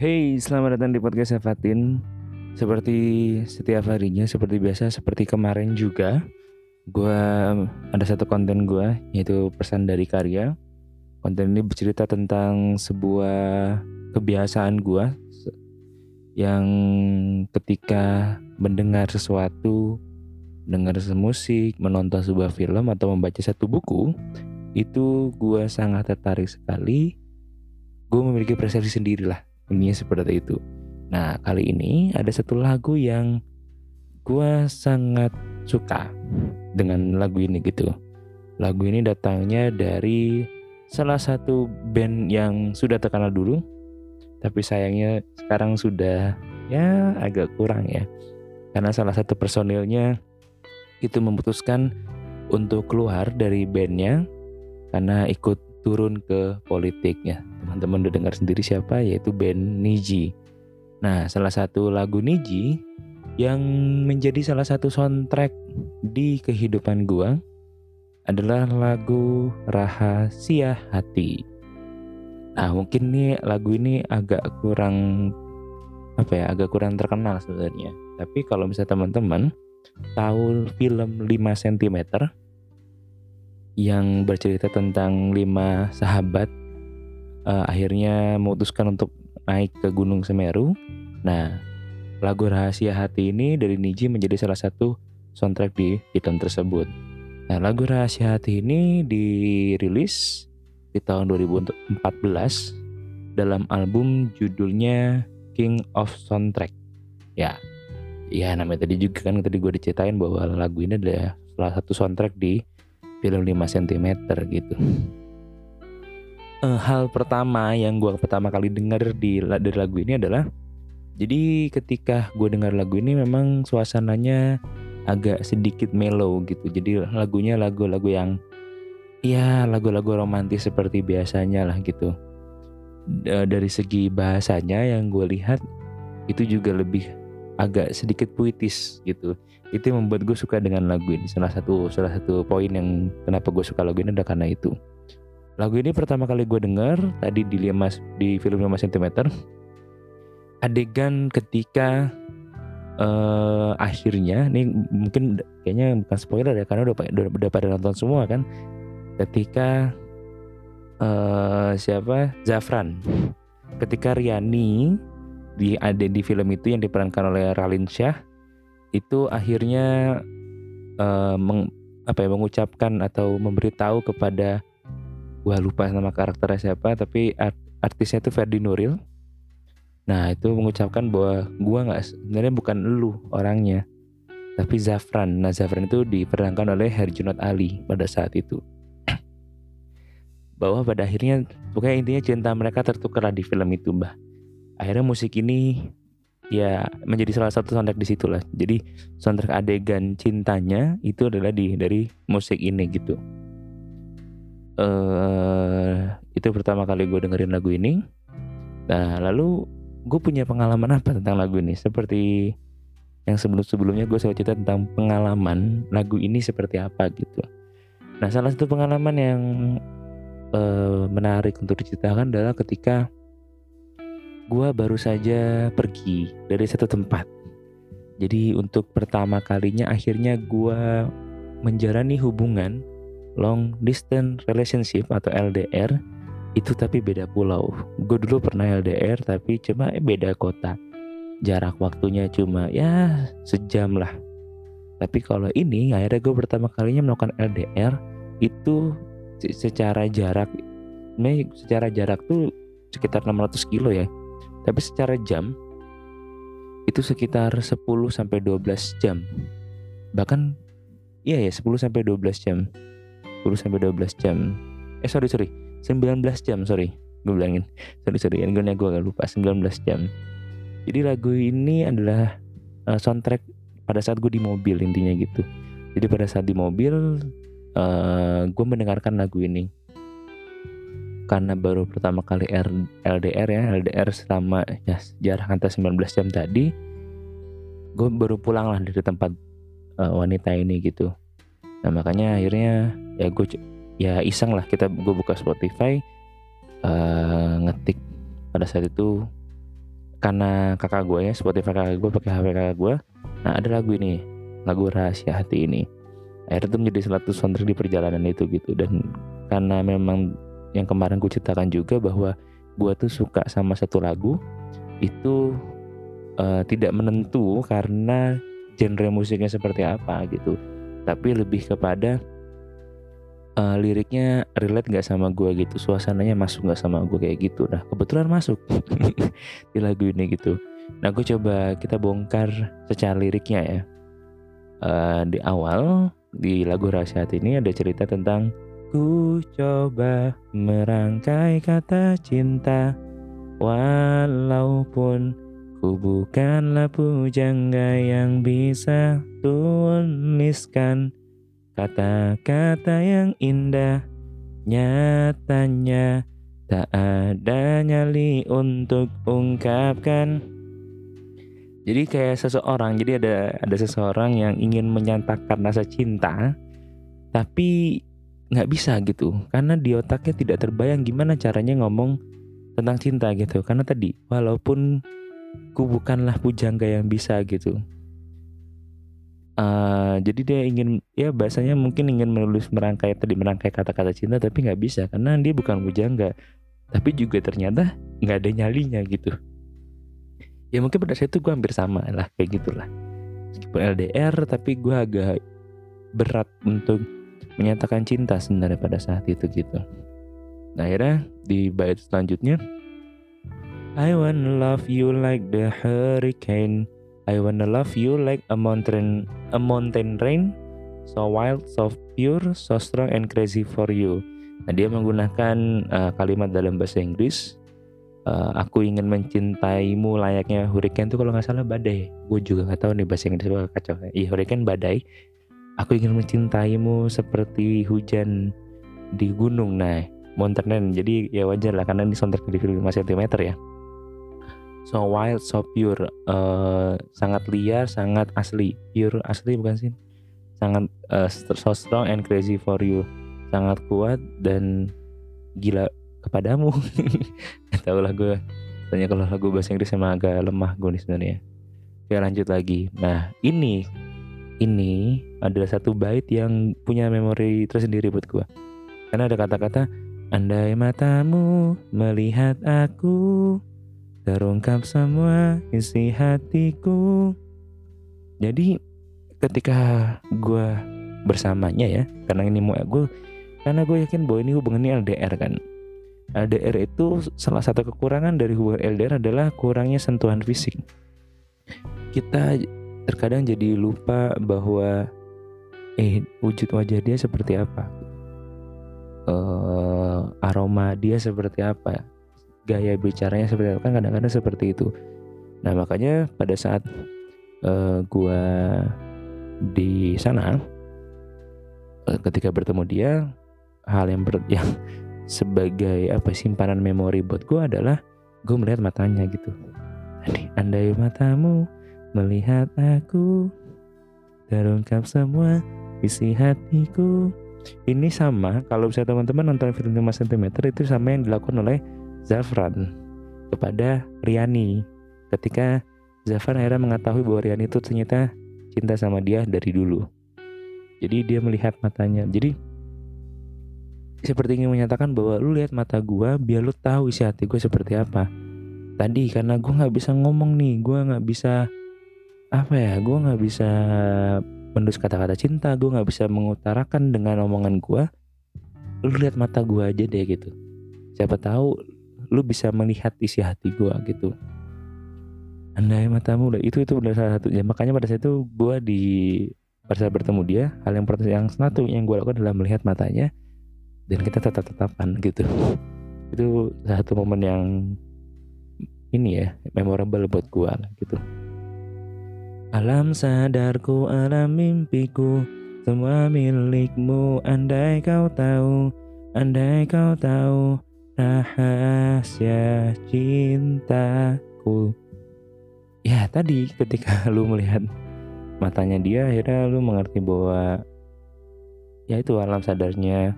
Hey, selamat datang di podcast Evatin. Seperti setiap harinya, seperti biasa, seperti kemarin juga, gue ada satu konten gue yaitu pesan dari karya. Konten ini bercerita tentang sebuah kebiasaan gue yang ketika mendengar sesuatu, mendengar musik, menonton sebuah film atau membaca satu buku, itu gue sangat tertarik sekali. Gue memiliki persepsi sendiri lah Intinya seperti itu. Nah, kali ini ada satu lagu yang gue sangat suka dengan lagu ini gitu. Lagu ini datangnya dari salah satu band yang sudah terkenal dulu, tapi sayangnya sekarang sudah ya agak kurang ya. Karena salah satu personilnya itu memutuskan untuk keluar dari bandnya karena ikut turun ke politiknya. Teman-teman udah dengar sendiri siapa yaitu band Niji. Nah, salah satu lagu Niji yang menjadi salah satu soundtrack di kehidupan gua adalah lagu Rahasia Hati. Nah, mungkin nih lagu ini agak kurang apa ya, agak kurang terkenal sebenarnya. Tapi kalau misalnya teman-teman tahu film 5 cm yang bercerita tentang lima sahabat uh, akhirnya memutuskan untuk naik ke Gunung Semeru. Nah, lagu Rahasia Hati ini dari Niji menjadi salah satu soundtrack di film tersebut. Nah, lagu Rahasia Hati ini dirilis di tahun 2014 dalam album judulnya King of Soundtrack. Ya, ya namanya tadi juga kan tadi gue diceritain bahwa lagu ini adalah salah satu soundtrack di film 5 cm gitu uh, hal pertama yang gue pertama kali dengar di dari lagu ini adalah jadi ketika gue dengar lagu ini memang suasananya agak sedikit mellow gitu. Jadi lagunya lagu-lagu yang ya lagu-lagu romantis seperti biasanya lah gitu. Dari segi bahasanya yang gue lihat itu juga lebih agak sedikit puitis gitu. Itu yang membuat gue suka dengan lagu ini. Salah satu salah satu poin yang kenapa gue suka lagu ini adalah karena itu lagu ini pertama kali gue denger tadi di Limas di film 5 cm adegan ketika uh, akhirnya ini mungkin kayaknya bukan spoiler ya karena udah, udah, udah pada nonton semua kan. Ketika uh, siapa? Zafran. Ketika Riani di ada di film itu yang diperankan oleh Ralin Shah itu akhirnya uh, meng, apa ya mengucapkan atau memberitahu kepada gua lupa nama karakternya siapa tapi art, artisnya itu Ferdi Nuril nah itu mengucapkan bahwa gua nggak sebenarnya bukan lu orangnya tapi Zafran nah Zafran itu diperankan oleh Herjunot Ali pada saat itu bahwa pada akhirnya pokoknya intinya cinta mereka tertukar di film itu mbah akhirnya musik ini ya menjadi salah satu soundtrack di situ lah. Jadi soundtrack adegan cintanya itu adalah di dari musik ini gitu. Uh, itu pertama kali gue dengerin lagu ini. Nah lalu gue punya pengalaman apa tentang lagu ini? Seperti yang sebelum-sebelumnya gue selalu cerita tentang pengalaman lagu ini seperti apa gitu. Nah salah satu pengalaman yang uh, menarik untuk diceritakan adalah ketika gue baru saja pergi dari satu tempat. Jadi untuk pertama kalinya akhirnya gue menjalani hubungan long distance relationship atau LDR itu tapi beda pulau. Gue dulu pernah LDR tapi cuma beda kota. Jarak waktunya cuma ya sejam lah. Tapi kalau ini akhirnya gue pertama kalinya melakukan LDR itu secara jarak ini secara jarak tuh sekitar 600 kilo ya tapi secara jam itu sekitar 10 sampai 12 jam. Bahkan iya ya 10 sampai 12 jam. 10 sampai 12 jam. Eh sorry sorry, 19 jam sorry. Gue bilangin. Sorry sorry, yang gue gue agak lupa 19 jam. Jadi lagu ini adalah uh, soundtrack pada saat gue di mobil intinya gitu. Jadi pada saat di mobil uh, gue mendengarkan lagu ini karena baru pertama kali LDR ya LDR selama ya jarak antara 19 jam tadi gue baru pulang lah dari tempat uh, wanita ini gitu nah makanya akhirnya ya gue ya iseng lah kita gue buka Spotify uh, ngetik pada saat itu karena kakak gue ya Spotify kakak gue pakai HP kakak gue nah ada lagu ini lagu rahasia hati ini. Akhirnya itu menjadi salah satu soundtrack di perjalanan itu gitu. Dan karena memang yang kemarin gue ceritakan juga bahwa gue tuh suka sama satu lagu itu uh, tidak menentu karena genre musiknya seperti apa gitu. Tapi lebih kepada uh, liriknya relate gak sama gue gitu suasananya masuk gak sama gue kayak gitu. Nah kebetulan masuk di lagu ini gitu. Nah gue coba kita bongkar secara liriknya ya. Uh, di awal di lagu rahasia hati ini ada cerita tentang ku coba merangkai kata cinta walaupun ku bukanlah pujangga yang bisa tuliskan Kata-kata yang indah nyatanya tak ada nyali untuk ungkapkan. Jadi kayak seseorang, jadi ada ada seseorang yang ingin menyatakan rasa cinta, tapi nggak bisa gitu, karena di otaknya tidak terbayang gimana caranya ngomong tentang cinta gitu. Karena tadi, walaupun ku bukanlah pujangga yang bisa gitu, Uh, jadi dia ingin ya bahasanya mungkin ingin menulis merangkai tadi merangkai kata-kata cinta tapi nggak bisa karena dia bukan bujangga tapi juga ternyata nggak ada nyalinya gitu. Ya mungkin pada saat itu gue hampir sama lah kayak gitulah. Meskipun LDR tapi gue agak berat untuk menyatakan cinta sebenarnya pada saat itu gitu. Nah akhirnya di bait selanjutnya I wanna love you like the hurricane I wanna love you like a mountain a mountain rain so wild so pure so strong and crazy for you. Nah dia menggunakan uh, kalimat dalam bahasa Inggris uh, aku ingin mencintaimu layaknya hurricane itu kalau nggak salah badai. Gue juga nggak tahu nih bahasa Inggris gue kacau. Iya hurricane badai. Aku ingin mencintaimu seperti hujan di gunung nah mountain rain. Jadi ya wajar lah karena ini soundtrack di film 5 cm ya so wild so pure. Uh, sangat liar sangat asli. Pure asli bukan sih? Sangat uh, so strong and crazy for you. Sangat kuat dan gila kepadamu. Tahu lah gue tanya kalau lagu bahasa Inggris emang agak lemah gue nih sebenarnya. Oke lanjut lagi. Nah ini ini adalah satu bait yang punya memori tersendiri buat gue karena ada kata-kata andai matamu melihat aku terungkap semua isi hatiku. Jadi ketika gue bersamanya ya, karena ini mau gue, karena gue yakin bahwa ini hubungannya LDR kan. LDR itu salah satu kekurangan dari hubungan LDR adalah kurangnya sentuhan fisik. Kita terkadang jadi lupa bahwa eh wujud wajah dia seperti apa, uh, aroma dia seperti apa, gaya bicaranya seperti apa kan kadang-kadang seperti itu. Nah makanya pada saat uh, gua di sana uh, ketika bertemu dia hal yang ber, yang sebagai apa simpanan memori buat gua adalah gue melihat matanya gitu. Andai matamu melihat aku terungkap semua isi hatiku. Ini sama kalau bisa teman-teman nonton film 5 cm itu sama yang dilakukan oleh Zafran kepada Riani ketika Zafran akhirnya mengetahui bahwa Riani itu ternyata cinta sama dia dari dulu. Jadi dia melihat matanya. Jadi seperti ingin menyatakan bahwa lu lihat mata gue biar lu tahu isi hati gue seperti apa. Tadi karena gue nggak bisa ngomong nih, gue nggak bisa apa ya, gue nggak bisa mendus kata-kata cinta, gue nggak bisa mengutarakan dengan omongan gue. Lu lihat mata gue aja deh gitu. Siapa tahu lu bisa melihat isi hati gue gitu. Andai matamu udah itu itu udah salah satu ya makanya pada saat itu gue di pada saat bertemu dia hal yang pertama yang satu yang gue lakukan adalah melihat matanya dan kita tetap tetapan gitu. Itu satu momen yang ini ya memorable buat gue gitu. Alam sadarku alam mimpiku semua milikmu. Andai kau tahu andai kau tahu rahasia cintaku ya tadi ketika lu melihat matanya dia akhirnya lu mengerti bahwa ya itu alam sadarnya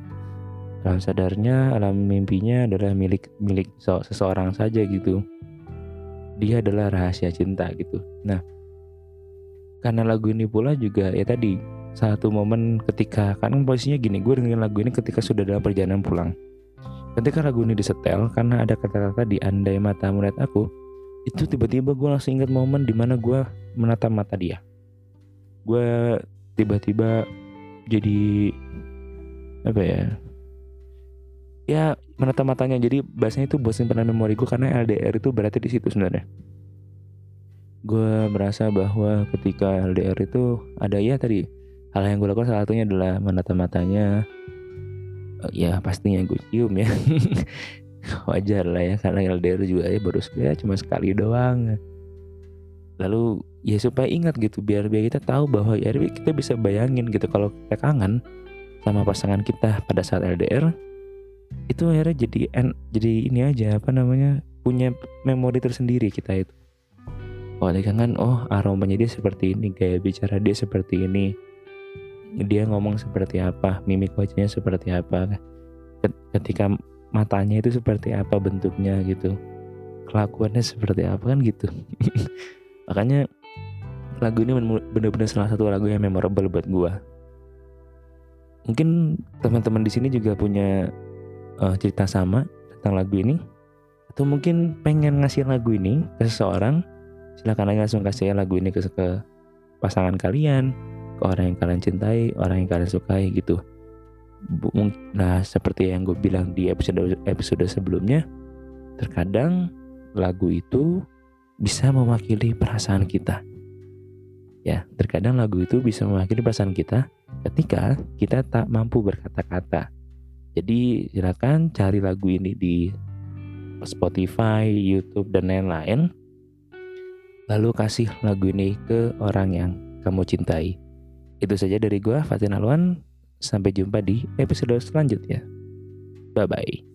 alam sadarnya alam mimpinya adalah milik milik seseorang saja gitu dia adalah rahasia cinta gitu. Nah, karena lagu ini pula juga ya tadi satu momen ketika kan posisinya gini, gue dengerin lagu ini ketika sudah dalam perjalanan pulang. Ketika lagu ini disetel karena ada kata-kata di andai mata melihat aku, itu tiba-tiba gue langsung ingat momen di mana gue menatap mata dia. Gue tiba-tiba jadi apa ya ya menatap matanya. Jadi bahasanya itu buat simpanan memori gue karena LDR itu berarti di situ sebenarnya. Gue merasa bahwa ketika LDR itu ada ya tadi hal yang gue lakukan salah satunya adalah menatap matanya ya pastinya gue cium ya. Wajar lah ya karena LDR juga ya baru ya cuma sekali doang. Lalu ya supaya ingat gitu biar biar kita tahu bahwa ya kita bisa bayangin gitu kalau kita kangen sama pasangan kita pada saat LDR itu akhirnya jadi en, jadi ini aja apa namanya punya memori tersendiri kita itu. Oh dia kangen oh aromanya dia seperti ini gaya bicara dia seperti ini dia ngomong seperti apa mimik wajahnya seperti apa ketika matanya itu seperti apa bentuknya gitu kelakuannya seperti apa kan gitu. Makanya lagu ini benar-benar salah satu lagu yang memorable buat gua. Mungkin teman-teman di sini juga punya uh, cerita sama tentang lagu ini atau mungkin pengen ngasih lagu ini ke seseorang silahkan aja langsung kasih lagu ini ke, ke pasangan kalian orang yang kalian cintai orang yang kalian sukai gitu nah seperti yang gue bilang di episode episode sebelumnya terkadang lagu itu bisa mewakili perasaan kita ya terkadang lagu itu bisa mewakili perasaan kita ketika kita tak mampu berkata-kata jadi silakan cari lagu ini di Spotify, YouTube dan lain-lain. Lalu kasih lagu ini ke orang yang kamu cintai. Itu saja dari gua Fatin Alwan. Sampai jumpa di episode selanjutnya. Bye bye.